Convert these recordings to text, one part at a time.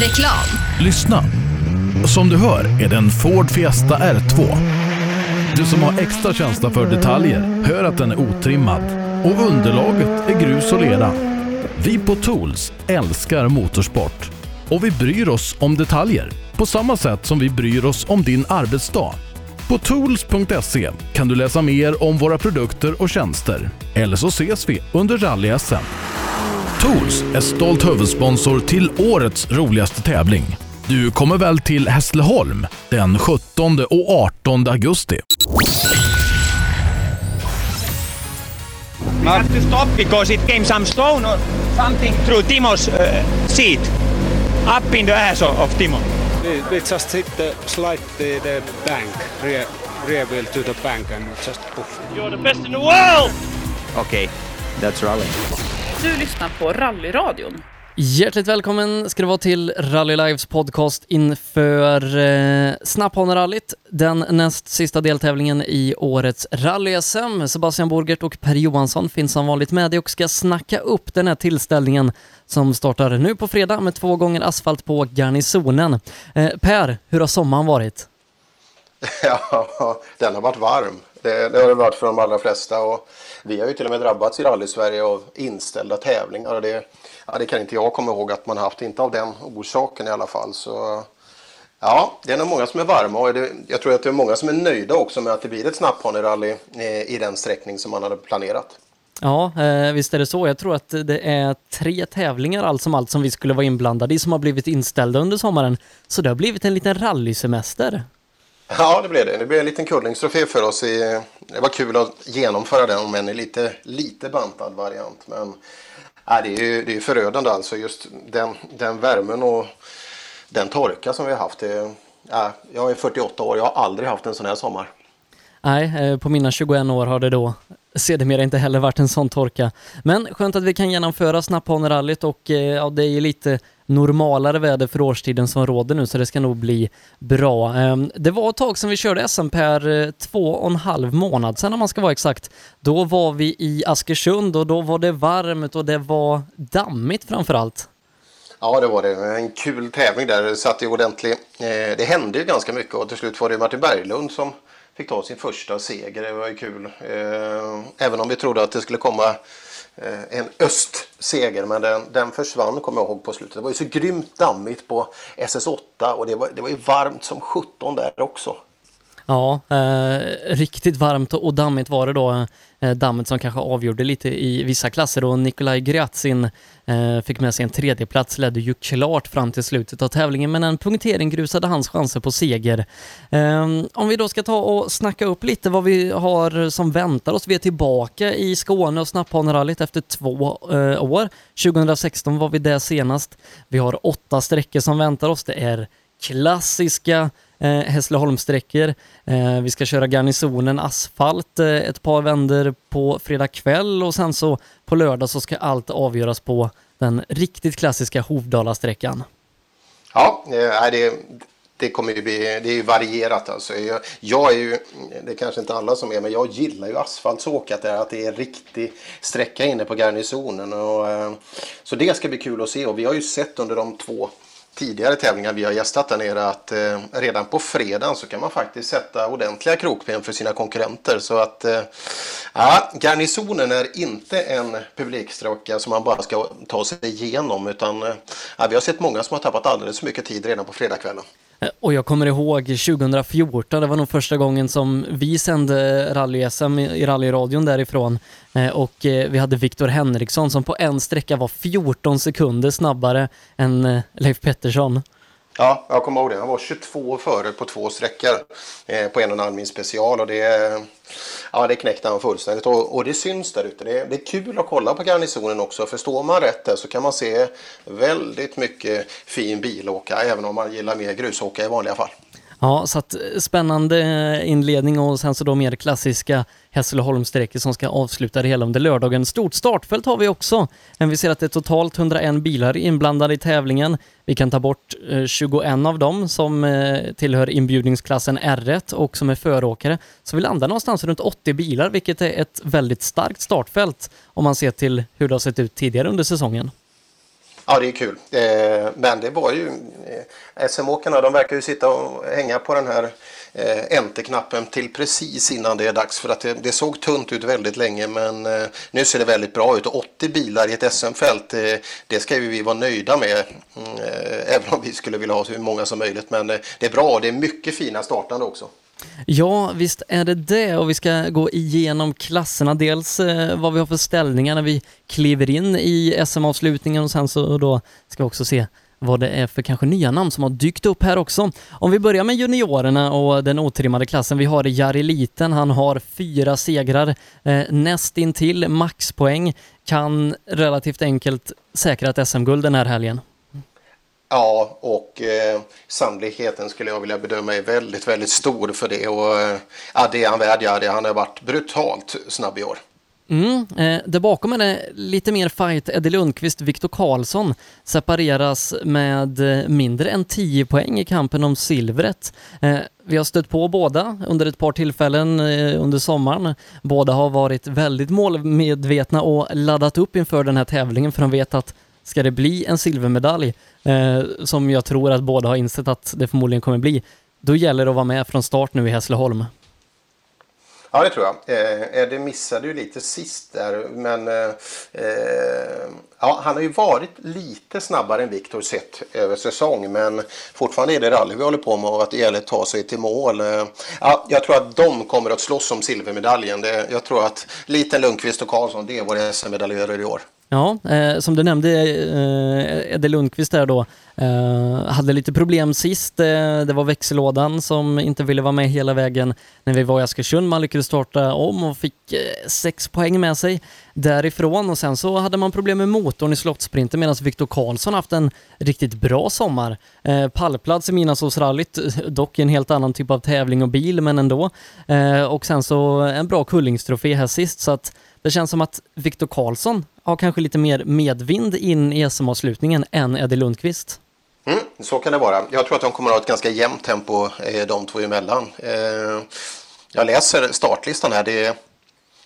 Reklam. Lyssna! Som du hör är det en Ford Fiesta R2. Du som har extra känsla för detaljer hör att den är otrimmad och underlaget är grus och lera. Vi på Tools älskar motorsport och vi bryr oss om detaljer på samma sätt som vi bryr oss om din arbetsdag. På tools.se kan du läsa mer om våra produkter och tjänster. Eller så ses vi under rally-SM. Tools är stolt huvudsponsor till årets roligaste tävling. Du kommer väl till Hässleholm den 17 och 18 augusti? We have to stop because it came some stone or something through Timo's uh, seat, up in the ass of Timo. We, we just hit the slide the, the bank, rear, rear wheel to the bank and just poof. You're the best in the world! Okay, that's rally. Du lyssnar på Rallyradion. Hjärtligt välkommen ska du vara till Rally Lives podcast inför eh, Snapphanerallyt, den näst sista deltävlingen i årets rally-SM. Sebastian Borgert och Per Johansson finns som vanligt med dig och ska snacka upp den här tillställningen som startar nu på fredag med två gånger asfalt på Garnisonen. Eh, per, hur har sommaren varit? Ja, den har varit varm. Det, det har det varit för de allra flesta. Och vi har ju till och med drabbats i rally-Sverige av inställda tävlingar. Och det, ja, det kan inte jag komma ihåg att man haft, inte av den orsaken i alla fall. Så ja, det är nog många som är varma och det, jag tror att det är många som är nöjda också med att det blir ett snapphanerally eh, i den sträckning som man hade planerat. Ja, eh, visst är det så. Jag tror att det är tre tävlingar allt som allt som vi skulle vara inblandade i som har blivit inställda under sommaren. Så det har blivit en liten rallysemester. Ja, det blev det. Det blev en liten kullingstrofé för oss. I, det var kul att genomföra den, om än i lite, lite bantad variant. Men äh, det är ju det är förödande alltså. Just den, den värmen och den torka som vi har haft. Det, äh, jag är 48 år, jag har aldrig haft en sån här sommar. Nej, eh, på mina 21 år har det då sedermera inte heller varit en sån torka. Men skönt att vi kan genomföra Snapphanerallyt och eh, ja, det är ju lite normalare väder för årstiden som råder nu så det ska nog bli bra. Ehm, det var ett tag sedan vi körde SM per eh, två och en halv månad sedan om man ska vara exakt. Då var vi i Askersund och då var det varmt och det var dammigt framför allt. Ja, det var det. En kul tävling där. Det satt ju ordentligt. Eh, det hände ju ganska mycket och till slut var det Martin Berglund som fick ta sin första seger. Det var ju kul. Eh, även om vi trodde att det skulle komma eh, en östseger men den, den försvann kommer jag ihåg på slutet. Det var ju så grymt dammigt på SS8 och det var, det var ju varmt som 17 där också. Ja, eh, riktigt varmt och dammigt var det då. Eh, dammet som kanske avgjorde lite i vissa klasser och Nikolaj Gryatsin eh, fick med sig en tredjeplats, ledde ju klart fram till slutet av tävlingen men en punktering grusade hans chanser på seger. Eh, om vi då ska ta och snacka upp lite vad vi har som väntar oss. Vi är tillbaka i Skåne och Snapphanerallyt efter två eh, år. 2016 var vi där senast. Vi har åtta sträckor som väntar oss. Det är klassiska eh, Hässleholmssträckor. Eh, vi ska köra garnisonen asfalt eh, ett par vänder på fredag kväll och sen så på lördag så ska allt avgöras på den riktigt klassiska Hovdala-sträckan. Ja, eh, det, det kommer ju bli, det är ju varierat alltså. Jag, jag, är ju, det är kanske inte alla som är, men jag gillar ju asfaltsåkat där, att det är en riktig sträcka inne på garnisonen. Och, eh, så det ska bli kul att se och vi har ju sett under de två tidigare tävlingar vi har gästat där nere att eh, redan på fredagen så kan man faktiskt sätta ordentliga krokben för sina konkurrenter. Så att eh, ja, garnisonen är inte en publiksträcka som man bara ska ta sig igenom utan eh, vi har sett många som har tappat alldeles för mycket tid redan på fredagskvällen. Eh, och jag kommer ihåg 2014, det var nog första gången som vi sände rally-SM i rallyradion därifrån eh, och eh, vi hade Viktor Henriksson som på en sträcka var 14 sekunder snabbare än Leif Pettersson. Ja, jag kommer ihåg det. Han var 22 före på två sträckor eh, på en och en halv mil special och det, ja, det knäckte han fullständigt. Och, och det syns där ute. Det, det är kul att kolla på garnisonen också. För står man rätt där så kan man se väldigt mycket fin bilåka även om man gillar mer grusåka i vanliga fall. Ja, så att eh, spännande eh, inledning och sen så då mer klassiska Hässleholmssträckor som ska avsluta det hela under lördagen. Stort startfält har vi också. Men vi ser att det är totalt 101 bilar inblandade i tävlingen. Vi kan ta bort eh, 21 av dem som eh, tillhör inbjudningsklassen R1 och som är föråkare. Så vi landar någonstans runt 80 bilar, vilket är ett väldigt starkt startfält om man ser till hur det har sett ut tidigare under säsongen. Ja, det är kul. Eh, men det var ju... SM-åkarna, de verkar ju sitta och hänga på den här eh, enter-knappen till precis innan det är dags. För att det, det såg tunt ut väldigt länge, men eh, nu ser det väldigt bra ut. Och 80 bilar i ett SM-fält, eh, det ska ju vi vara nöjda med. Mm, eh, även om vi skulle vilja ha så många som möjligt. Men eh, det är bra och det är mycket fina startande också. Ja, visst är det det och vi ska gå igenom klasserna. Dels eh, vad vi har för ställningar när vi kliver in i SM-avslutningen och sen så då ska vi också se vad det är för kanske nya namn som har dykt upp här också. Om vi börjar med juniorerna och den otrimmade klassen. Vi har Jari Liten, han har fyra segrar, eh, nästintill maxpoäng, kan relativt enkelt säkra ett SM-guld den här helgen. Ja, och eh, sannolikheten skulle jag vilja bedöma är väldigt, väldigt stor för det. Och eh, ja, det är han värd, Jari. det, han har varit brutalt snabb i år. Mm, eh, där bakom är det lite mer fight. Eddie Lundqvist, Viktor Karlsson separeras med eh, mindre än 10 poäng i kampen om silvret. Eh, vi har stött på båda under ett par tillfällen eh, under sommaren. Båda har varit väldigt målmedvetna och laddat upp inför den här tävlingen för de vet att ska det bli en silvermedalj, eh, som jag tror att båda har insett att det förmodligen kommer bli, då gäller det att vara med från start nu i Hässleholm. Ja, det tror jag. Eh, Eddie missade ju lite sist där, men eh, eh, ja, han har ju varit lite snabbare än Viktor sett över säsong, men fortfarande är det rally vi håller på med och att det gäller att ta sig till mål. Eh, ja, jag tror att de kommer att slåss om silvermedaljen. Det, jag tror att Liten, Lundqvist och Karlsson, det är våra SM-medaljörer i år. Ja, eh, som du nämnde, eh, Eddie Lundqvist där då, eh, hade lite problem sist. Eh, det var växellådan som inte ville vara med hela vägen när vi var i Askersund. Man lyckades starta om och fick eh, sex poäng med sig därifrån och sen så hade man problem med motorn i slottsprinten medan Viktor Karlsson haft en riktigt bra sommar. Eh, pallplats i Midnattsåsrallyt, eh, dock i en helt annan typ av tävling och bil, men ändå. Eh, och sen så en bra kullingstrofé här sist, så att det känns som att Viktor Karlsson har kanske lite mer medvind in i SM-avslutningen än Eddie Lundqvist. Mm, så kan det vara. Jag tror att de kommer att ha ett ganska jämnt tempo eh, de två emellan. Eh, jag läser startlistan här. Det är,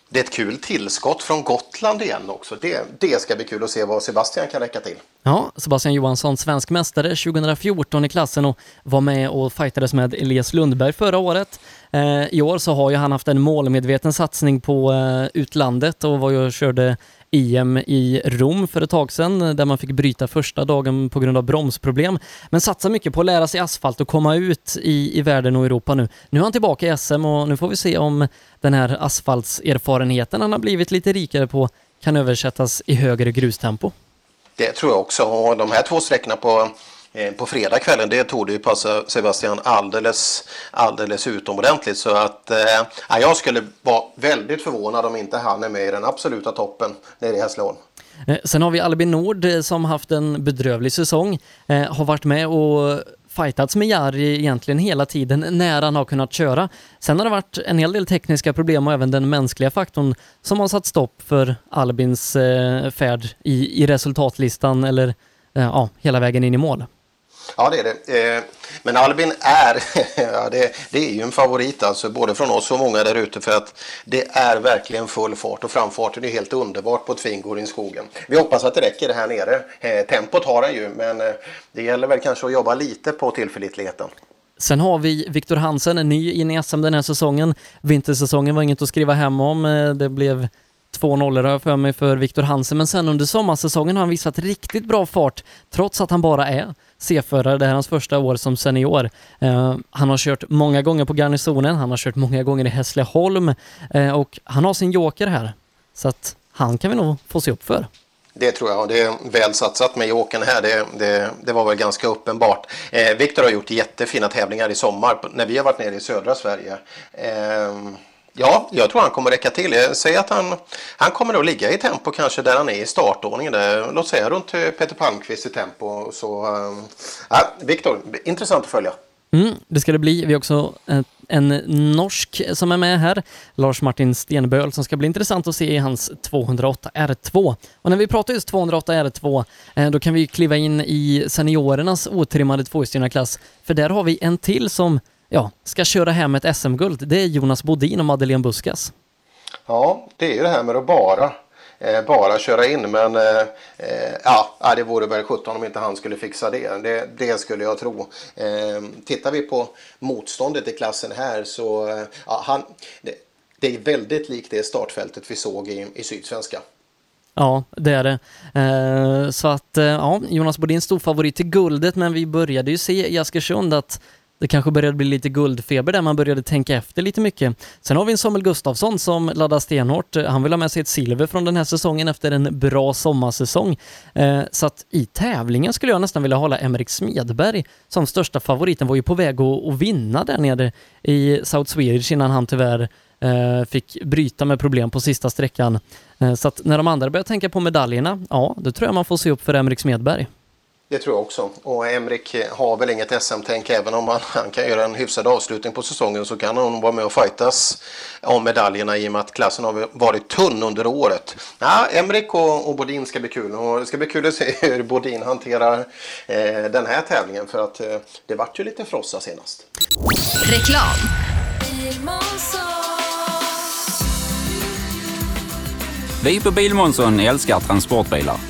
det är ett kul tillskott från Gotland igen också. Det, det ska bli kul att se vad Sebastian kan räcka till. Ja, Sebastian Johansson, svensk mästare 2014 i klassen och var med och fightades med Elias Lundberg förra året. Eh, I år så har ju han haft en målmedveten satsning på eh, utlandet och var ju och körde EM i Rom för ett tag sedan eh, där man fick bryta första dagen på grund av bromsproblem. Men satsar mycket på att lära sig asfalt och komma ut i, i världen och Europa nu. Nu är han tillbaka i SM och nu får vi se om den här asfaltserfarenheten han har blivit lite rikare på kan översättas i högre grustempo. Det tror jag också. Och de här två sträckorna på, Eh, på fredagskvällen, det tog det ju passa Sebastian alldeles, alldeles utomordentligt. Så att eh, jag skulle vara väldigt förvånad om inte han är med i den absoluta toppen nere i Hässleholm. Eh, sen har vi Albin Nord eh, som haft en bedrövlig säsong, eh, har varit med och fightats med Jari egentligen hela tiden när han har kunnat köra. Sen har det varit en hel del tekniska problem och även den mänskliga faktorn som har satt stopp för Albins eh, färd i, i resultatlistan eller eh, ja, hela vägen in i mål. Ja, det är det. Eh, men Albin är, ja, det, det är ju en favorit alltså, både från oss och många där ute för att det är verkligen full fart och framfarten är helt underbart på Tvingor i skogen. Vi hoppas att det räcker det här nere. Eh, tempot har han ju, men eh, det gäller väl kanske att jobba lite på tillförlitligheten. Sen har vi Viktor Hansen, ny in i SM den här säsongen. Vintersäsongen var inget att skriva hem om. Det blev två nollor har jag för mig för Viktor Hansen, men sen under sommarsäsongen har han visat riktigt bra fart trots att han bara är C-förare. Det här är hans första år som senior. Eh, han har kört många gånger på garnisonen, han har kört många gånger i Hässleholm eh, och han har sin joker här. Så att han kan vi nog få se upp för. Det tror jag. och Det är väl satsat med Jokern här. Det, det, det var väl ganska uppenbart. Eh, Viktor har gjort jättefina tävlingar i sommar när vi har varit nere i södra Sverige. Eh, ja, jag tror han kommer räcka till. Jag säger att han, han kommer att ligga i tempo kanske där han är i startordningen. Där, låt säga runt eh, Peter Palmqvist i tempo. Så, eh, äh, Viktor, intressant att följa. Mm, det ska det bli. Vi har också eh, en norsk som är med här, Lars Martin Stenböl, som ska bli intressant att se i hans 208 R2. Och när vi pratar just 208 R2, då kan vi kliva in i seniorernas otrimmade tvåhjulsdrivna klass, för där har vi en till som ja, ska köra hem ett SM-guld. Det är Jonas Bodin och Madeleine Buskas. Ja, det är ju det här med att bara eh, bara köra in. Men eh, eh ja, det vore väl 17 om inte han skulle fixa det. Det, det skulle jag tro. Eh, tittar vi på motståndet i klassen här så eh, ja, han, det, det, är väldigt likt det startfältet vi såg i, i Sydsvenska. Ja, det är det. Eh, så att, ja, Jonas Bodin stor favorit till guldet, men vi började ju se i Askersund att det kanske började bli lite guldfeber där man började tänka efter lite mycket. Sen har vi en Samuel Gustafsson som laddar stenhårt. Han vill ha med sig ett silver från den här säsongen efter en bra sommarsäsong. Eh, så att i tävlingen skulle jag nästan vilja hålla Emrik Smedberg som största favoriten. Var ju på väg att, vinna där nere i South Swedish innan han tyvärr eh, fick bryta med problem på sista sträckan. Eh, så att när de andra börjar tänka på medaljerna, ja, då tror jag man får se upp för Emrik Smedberg. Det tror jag också. Och Emrik har väl inget SM-tänk. Även om han, han, kan göra en hyfsad avslutning på säsongen så kan han vara med och fightas om medaljerna i och med att klassen har varit tunn under året. Ja, Emrik och, och Bodin ska bli kul. Och det ska bli kul att se hur Bodin hanterar eh, den här tävlingen. För att eh, det vart ju lite frossa senast. Reklam. Vi på Bilmånsson älskar transportbilar.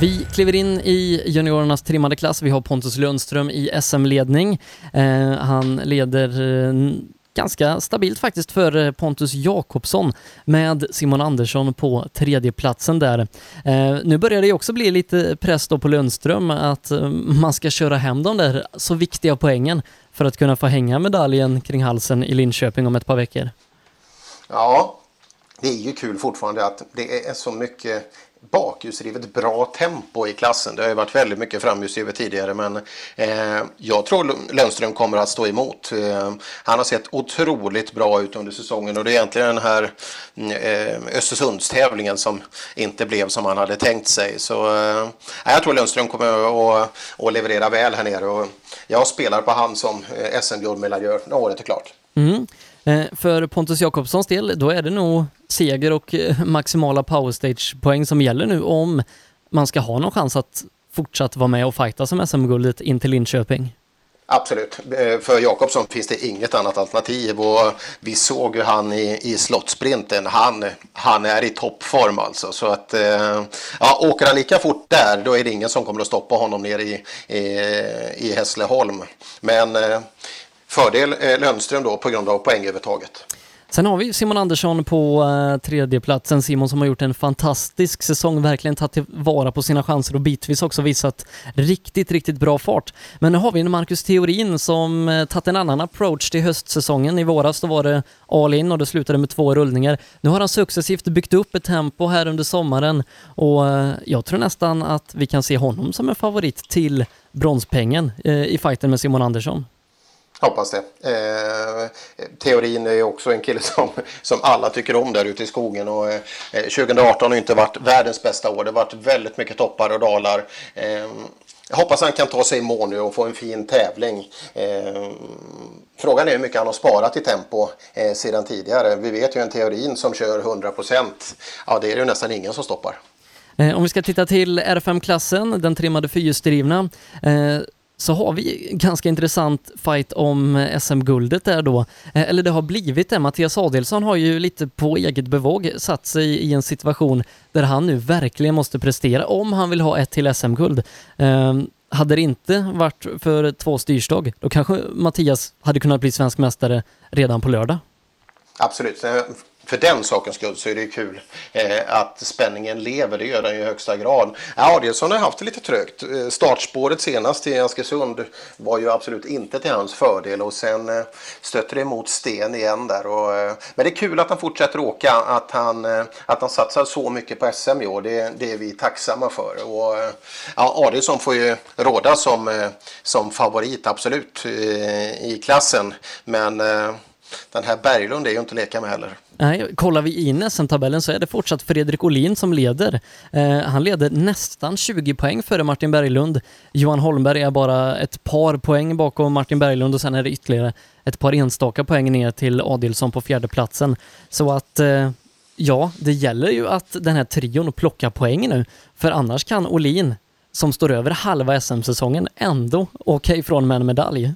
Vi kliver in i juniorernas trimmade klass. Vi har Pontus Lundström i SM-ledning. Eh, han leder eh, ganska stabilt faktiskt för eh, Pontus Jakobsson med Simon Andersson på tredjeplatsen där. Eh, nu börjar det också bli lite press då på Lundström att eh, man ska köra hem de där så viktiga poängen för att kunna få hänga medaljen kring halsen i Linköping om ett par veckor. Ja, det är ju kul fortfarande att det är så mycket bakhjulsdrivet bra tempo i klassen. Det har ju varit väldigt mycket framhjulsdrivet tidigare men eh, jag tror Lundström kommer att stå emot. Eh, han har sett otroligt bra ut under säsongen och det är egentligen den här eh, Östersundstävlingen som inte blev som han hade tänkt sig. Så eh, jag tror Lundström kommer att, att leverera väl här nere och jag spelar på han som eh, SM-guldmedaljör när året är klart. Mm. Eh, för Pontus Jakobssons del, då är det nog seger och eh, maximala powerstage-poäng som gäller nu om man ska ha någon chans att fortsatt vara med och fighta som SM-guldet in till Linköping. Absolut. Eh, för Jakobsson finns det inget annat alternativ och vi såg ju han i, i slottsprinten. Han, han är i toppform alltså. Så att, ja, åker han lika fort där då är det ingen som kommer att stoppa honom nere i, i, i Hässleholm. Men Fördel eh, Lundström då på grund av poängövertaget. Sen har vi Simon Andersson på eh, tredjeplatsen. Simon som har gjort en fantastisk säsong, verkligen tagit tillvara på sina chanser och bitvis också visat riktigt, riktigt bra fart. Men nu har vi en Marcus Theorin som eh, tagit en annan approach till höstsäsongen. I våras då var det all in och det slutade med två rullningar. Nu har han successivt byggt upp ett tempo här under sommaren och eh, jag tror nästan att vi kan se honom som en favorit till bronspengen i fighten med Simon Andersson. Hoppas det. Eh, teorin är också en kille som, som alla tycker om där ute i skogen. Och, eh, eh 2018 har inte varit världens bästa år. Det har varit väldigt mycket toppar och dalar. Eh, jag hoppas han kan ta sig i mål nu och få en fin tävling. Eh, frågan är hur mycket han har sparat i tempo eh, sedan tidigare. Vi vet ju en teorin som kör 100%. Ja, det är det ju nästan ingen som stoppar. Eh, om vi ska titta till R5-klassen, den trimmade fyrhjulsdrivna, eh, så har vi ganska intressant fight om SM-guldet där då. Eh, eller det har blivit det. Mattias Adelsson har ju lite på eget bevåg satt sig i en situation där han nu verkligen måste prestera om han vill ha ett till SM-guld. Ehm, hade det inte varit för två styrstag, då kanske Mattias hade kunnat bli svensk mästare redan på lördag. Absolut för den sakens skull så är det kul eh, att spänningen lever. Det gör den ju i högsta grad. Adielsson har haft det lite trögt. Eh, startspåret senast i Askersund var ju absolut inte till hans fördel och sen eh, stötte det emot sten igen där. Och, eh, men det är kul att han fortsätter åka, att han, eh, att han satsar så mycket på SM i år. Det, det är vi tacksamma för. Och, eh, ja, Adielsson får ju råda som, eh, som favorit absolut eh, i klassen. Men eh, den här Berglund är ju inte att leka med heller. Nej, kollar vi in SM-tabellen så är det fortsatt Fredrik Olin som leder. Eh, han leder nästan 20 poäng före Martin Berglund. Johan Holmberg är bara ett par poäng bakom Martin Berglund och sen är det ytterligare ett par enstaka poäng ner till Adilsson på fjärde platsen. Så att eh, ja, det gäller ju att den här trion plockar poäng nu, för annars kan Olin, som står över halva SM-säsongen, ändå åka ifrån med en medalj.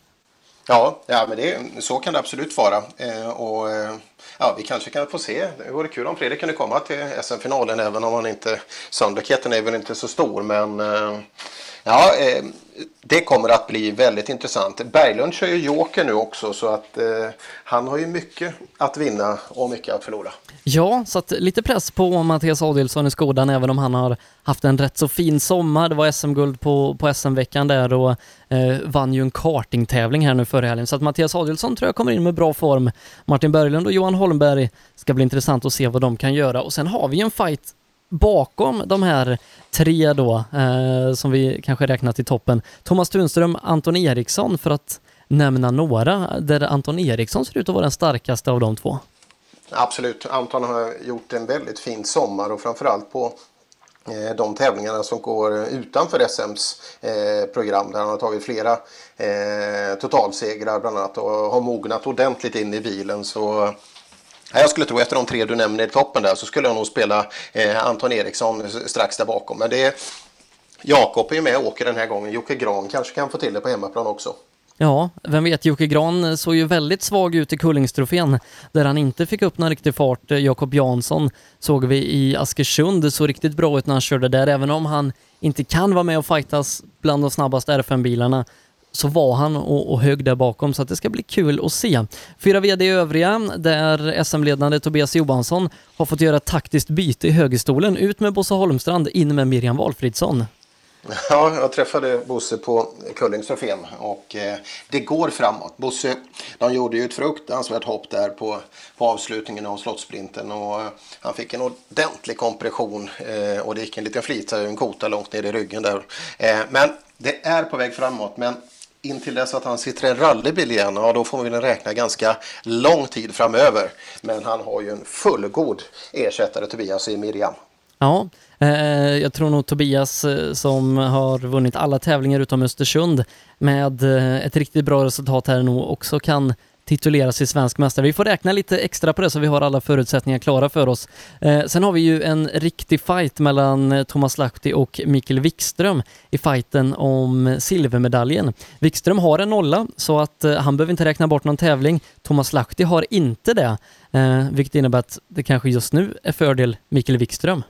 Ja, ja men det, så kan det absolut vara. Eh, och, eh, ja, vi kanske kan få se. Det vore kul om Fredrik kunde komma till SM-finalen även om han inte... Sannolikheten är väl inte så stor men eh, ja, eh, det kommer att bli väldigt intressant. Berglund kör ju Joker nu också så att eh, han har ju mycket att vinna och mycket att förlora. Ja, så att lite press på Mattias Adilsson i Skodan även om han har haft en rätt så fin sommar. Det var SM-guld på, på SM-veckan där och eh, vann ju en kartingtävling här nu förra helgen. Så att Mattias Adilsson tror jag kommer in med bra form. Martin Berglund och Johan Holmberg ska bli intressant att se vad de kan göra. Och sen har vi en fight bakom de här tre då, eh, som vi kanske räknat i toppen. Thomas Tunström, Anton Eriksson för att nämna några, där Anton Eriksson ser ut att vara den starkaste av de två. Absolut, Anton har gjort en väldigt fin sommar och framförallt på eh, de tävlingarna som går utanför SMs eh, program där han har tagit flera eh, totalsegrar bland annat och har mognat ordentligt in i bilen så jag skulle tro efter de tre du nämner i toppen där så skulle jag nog spela eh, Anton Eriksson strax där bakom. Men det är, Jakob är ju med och åker den här gången. Jocke Gran kanske kan få till det på hemmaplan också. Ja, vem vet, Jocke Gran eh, såg ju väldigt svag ut i Kullingstrofén där han inte fick upp någon riktig fart. Eh, Jakob Jansson såg vi i Askersund, det såg riktigt bra ut när han körde där, även om han inte kan vara med och fightas bland de snabbaste R5-bilarna så var han och, och högg där bakom så att det ska bli kul att se. Fyra VD övriga där SM-ledande Tobias Johansson har fått göra ett taktiskt byte i högerstolen. Ut med Bosse Holmstrand, in med Miriam Valfridsson. Ja, jag träffade Bosse på Kullingstrofén och eh, det går framåt. Bosse, de gjorde ju ett fruktansvärt hopp där på, på avslutningen av slottsprinten och eh, han fick en ordentlig kompression eh, och det gick en liten flita, en kota långt ner i ryggen där. Eh, men det är på väg framåt, men intill dess att han sitter i en rallybil igen, ja då får vi räkna ganska lång tid framöver. Men han har ju en fullgod ersättare Tobias i Miriam. Ja, eh, jag tror nog Tobias eh, som har vunnit alla tävlingar utom Östersund med eh, ett riktigt bra resultat här nog också kan titulera sig svensk mästare. Vi får räkna lite extra på det så vi har alla förutsättningar klara för oss. Eh, sen har vi ju en riktig fight mellan eh, Thomas Lahti och Mikael Wikström i fighten om silvermedaljen. Wikström har en nolla så att eh, han behöver inte räkna bort någon tävling. Thomas Lahti har inte det, eh, vilket innebär att det kanske just nu är fördel Mikael Wikström.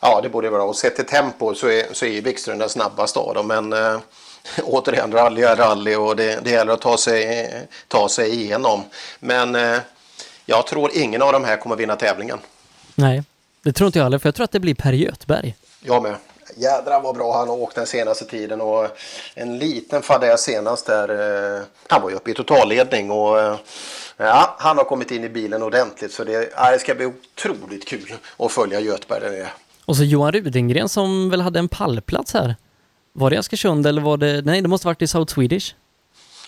Ja, det borde vara. Och sett till tempo så är, så är Wikström den snabbaste av dem, men eh återigen, rally är rally och det, det gäller att ta sig, ta sig igenom. Men eh, jag tror ingen av de här kommer vinna tävlingen. Nej, det tror inte jag heller, för jag tror att det blir Per Göthberg. Jag med. Jädrar vad bra han har åkt den senaste tiden och en liten fadäs senast där. Eh, han var ju uppe i totalledning och eh, ja, han har kommit in i bilen ordentligt så det, ja, det ska bli otroligt kul att följa Göthberg där nere. Och så Johan Rudengren som väl hade en pallplats här. Var det Askersund eller var det, nej det måste varit i South Swedish?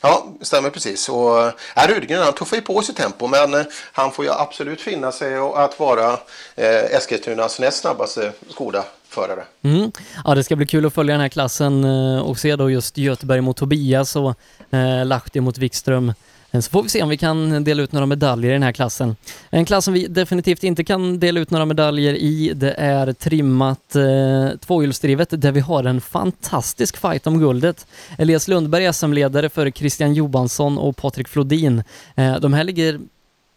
Ja, stämmer precis. Och, äh, Rudgren han tuffar ju på sitt tempo men äh, han får ju absolut finna sig att vara äh, Eskilstunas näst snabbaste Skoda-förare. Mm. Ja, det ska bli kul att följa den här klassen och se då just Göteborg mot Tobias och äh, Lahti mot Wikström. Eh, så får vi se om vi kan dela ut några medaljer i den här klassen. En klass som vi definitivt inte kan dela ut några medaljer i, det är trimmat eh, tvåhjulsdrivet där vi har en fantastisk fight om guldet. Elias Lundberg är SM-ledare för Christian Johansson och Patrik Flodin. Eh, de här ligger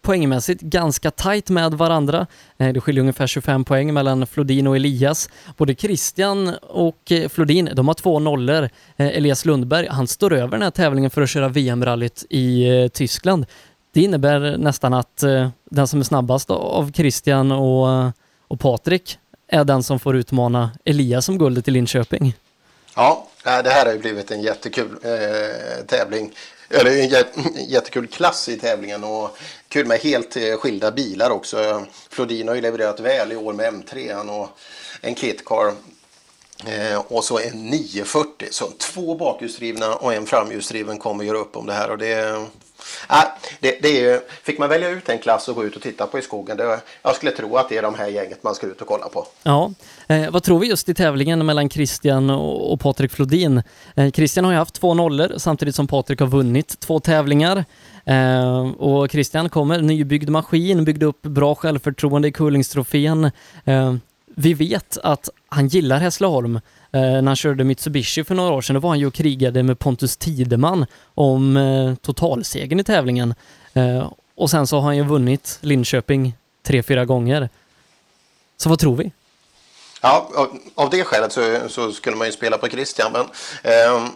poängmässigt ganska tajt med varandra. Eh, det skiljer ungefär 25 poäng mellan Flodin och Elias. Både Christian och eh, Flodin, de har två nollor. Eh, Elias Lundberg, han står över den här tävlingen för att köra VM-rallyt i Tyskland. Det innebär nästan att den som är snabbast av Christian och, och Patrik är den som får utmana Elias om guldet i Linköping. Ja, det här har ju blivit en jättekul eh, tävling eller en jättekul klass i tävlingen och kul med helt eh, skilda bilar också. Flodin har ju levererat väl i år med M3 och en kitcar. Eh, och så en 940. Så två bakhjulsdrivna och en framhjulsdriven kommer göra upp om det här. Och det, äh, det, det är fick man välja ut en klass och gå ut och titta på i skogen. Det, jag skulle tro att det är de här gänget man ska ut och kolla på. Ja, eh, vad tror vi just i tävlingen mellan Christian och, och Patrik Flodin? Eh, Christian har ju haft två nollor samtidigt som Patrik har vunnit två tävlingar. Eh, och Christian kommer, nybyggd maskin, byggde upp bra självförtroende i Kullingstrofén. Eh, vi vet att han gillar Hässleholm. Eh, när han körde Mitsubishi för några år sedan, då var han ju och krigade med Pontus Tideman om eh, totalsegern i tävlingen. Eh, och sen så har han ju vunnit Linköping tre, fyra gånger. Så vad tror vi? Ja, av, av det skälet så, så, skulle man ju spela på Christian. Men, eh,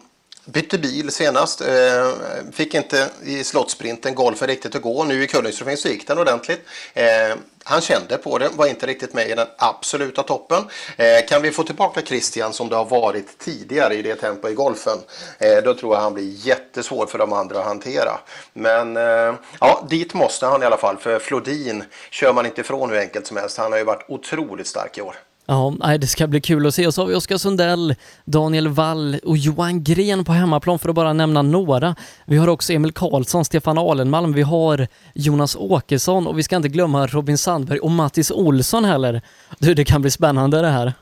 bytte bil senast. Eh, fick inte i slottsprinten golfen riktigt att gå. Nu i Kullingstrofén så gick den ordentligt. Eh, han kände på det, var inte riktigt med i den absoluta toppen. Eh, kan vi få tillbaka Christian som det har varit tidigare i det tempo i golfen, eh, då tror jag han blir jättesvår för de andra att hantera. Men eh, ja, dit måste han i alla fall, för Flodin kör man inte ifrån hur enkelt som helst. Han har ju varit otroligt stark i år. Ja, det ska bli kul att se. Och så har vi Oskar Sundell, Daniel Wall och Johan Gren på hemmaplan för att bara nämna några. Vi har också Emil Karlsson, Stefan Alenmalm, vi har Jonas Åkesson och vi ska inte glömma Robin Sandberg och Mattis Olsson heller. Du, det kan bli spännande det här.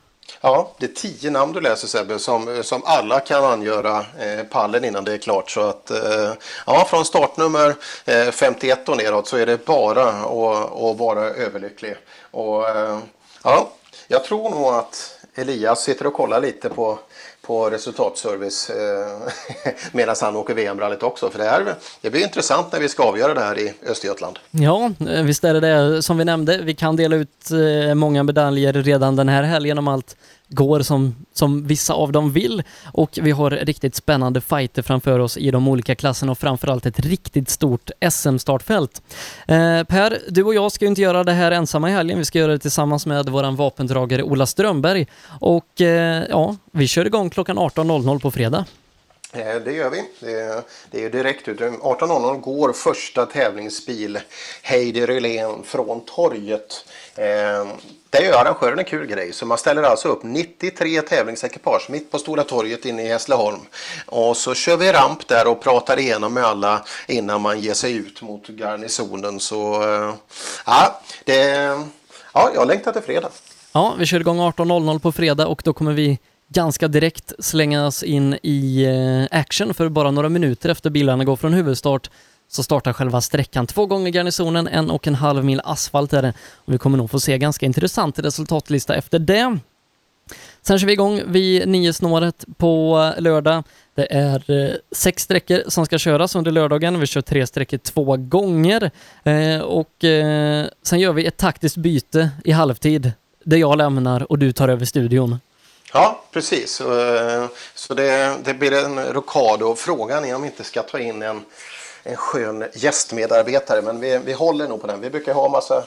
Ja, det är tio namn du läser Sebbe som, som alla kan angöra eh, pallen innan det är klart. Så att, eh, ja, från startnummer eh, 51 och neråt så är det bara att vara överlycklig. Och, eh, ja, jag tror nog att Elias sitter och kollar lite på, på resultatservice eh, medan han åker VM-rallyt också. För det, här, det blir intressant när vi ska avgöra det här i Östergötland. Ja, eh, visst är det det. Som vi nämnde, vi kan dela ut eh, många medaljer redan den här helgen om allt går som, som vissa av dem vill och vi har riktigt spännande fighter framför oss i de olika klasserna och framförallt ett riktigt stort SM-startfält. Eh, per, du och jag ska ju inte göra det här ensamma i helgen, vi ska göra det tillsammans med våran vapendragare Ola Strömberg och eh, ja, vi kör igång klockan 18.00 på fredag. Eh, det gör vi. Det är, direkt ut. Eh, 18.00 går första tävlingsbil Heidi Rylén från torget. Eh, där det gör arrangören en kul grej. Så man ställer alltså upp 93 tävlingsekipage mitt på Stora torget inne i Hässleholm. Och så kör vi ramp där och pratar igenom med alla innan man ger sig ut mot garnisonen. Så eh, ja, det, ja jag längtar till fredag. Ja, vi kör igång 18.00 på fredag och då kommer vi ganska direkt slängas in i eh, action för bara några minuter efter bilarna går från huvudstart så startar själva sträckan två gånger garnisonen, en och en halv mil asfalt är det. Och vi kommer nog få se ganska intressant resultatlista efter det. Sen kör vi igång vid nio snåret på lördag. Det är eh, sex sträckor som ska köras under lördagen. Vi kör tre sträckor två gånger eh, och eh, sen gör vi ett taktiskt byte i halvtid där jag lämnar och du tar över studion. Ja, precis. Så det, det blir en rokad och frågan är om vi inte ska ta in en en skön gästmedarbetare. Men vi, vi håller nog på den. Vi brukar ha massa,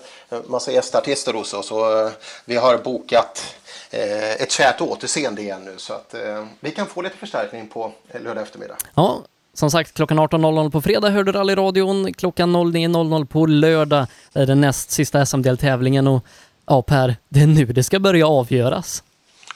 massa gästartister hos oss och eh, vi har bokat eh, ett kärt återseende igen nu. Så att eh, vi kan få lite förstärkning på lördag eftermiddag. Ja, som sagt, klockan 18.00 på fredag hörde rallyradion. Klockan 09.00 på lördag är den näst sista SM-deltävlingen och ja, Per, det är nu det ska börja avgöras.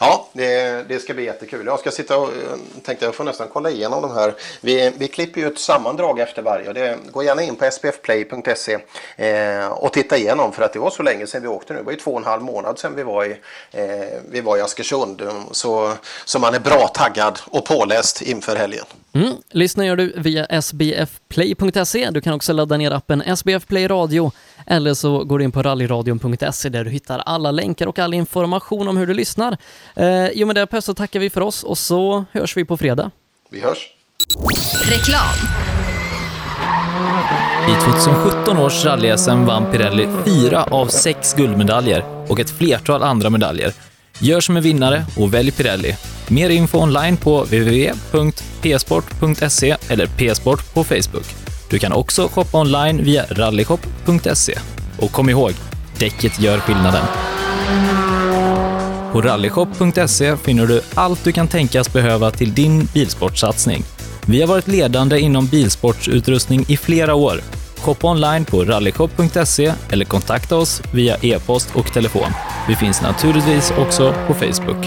Ja, det, det, ska bli jättekul. Jag ska sitta och eh, tänkte jag får nästan kolla igenom de här. Vi, vi klipper ju ett sammandrag efter varje. Det, gå gärna in på spfplay.se eh, och titta igenom för att det var så länge sedan vi åkte nu. Det var ju två och en halv månad sedan vi var i, eh, vi var i Askersund. Så, så man är bra taggad och påläst inför helgen. Mm. Lyssna gör du via sbfplay.se. Du kan också ladda ner appen SBF Play Radio eller så går du in på rallyradion.se där du hittar alla länkar och all information om hur du lyssnar. Eh, jo med det Per så tackar vi för oss och så hörs vi på fredag. Vi hörs. Reklam. I 2017 års rally-SM vann Pirelli fyra av sex guldmedaljer och ett flertal andra medaljer. Gör som en vinnare och välj Pirelli. Mer info online på www.psport.se eller psport på Facebook. Du kan också shoppa online via rallyshop.se. Och kom ihåg, däcket gör skillnaden. På rallyshop.se finner du allt du kan tänkas behöva till din bilsportsatsning. Vi har varit ledande inom bilsportsutrustning i flera år. Shoppa online på rallyshop.se eller kontakta oss via e-post och telefon. Vi finns naturligtvis också på Facebook.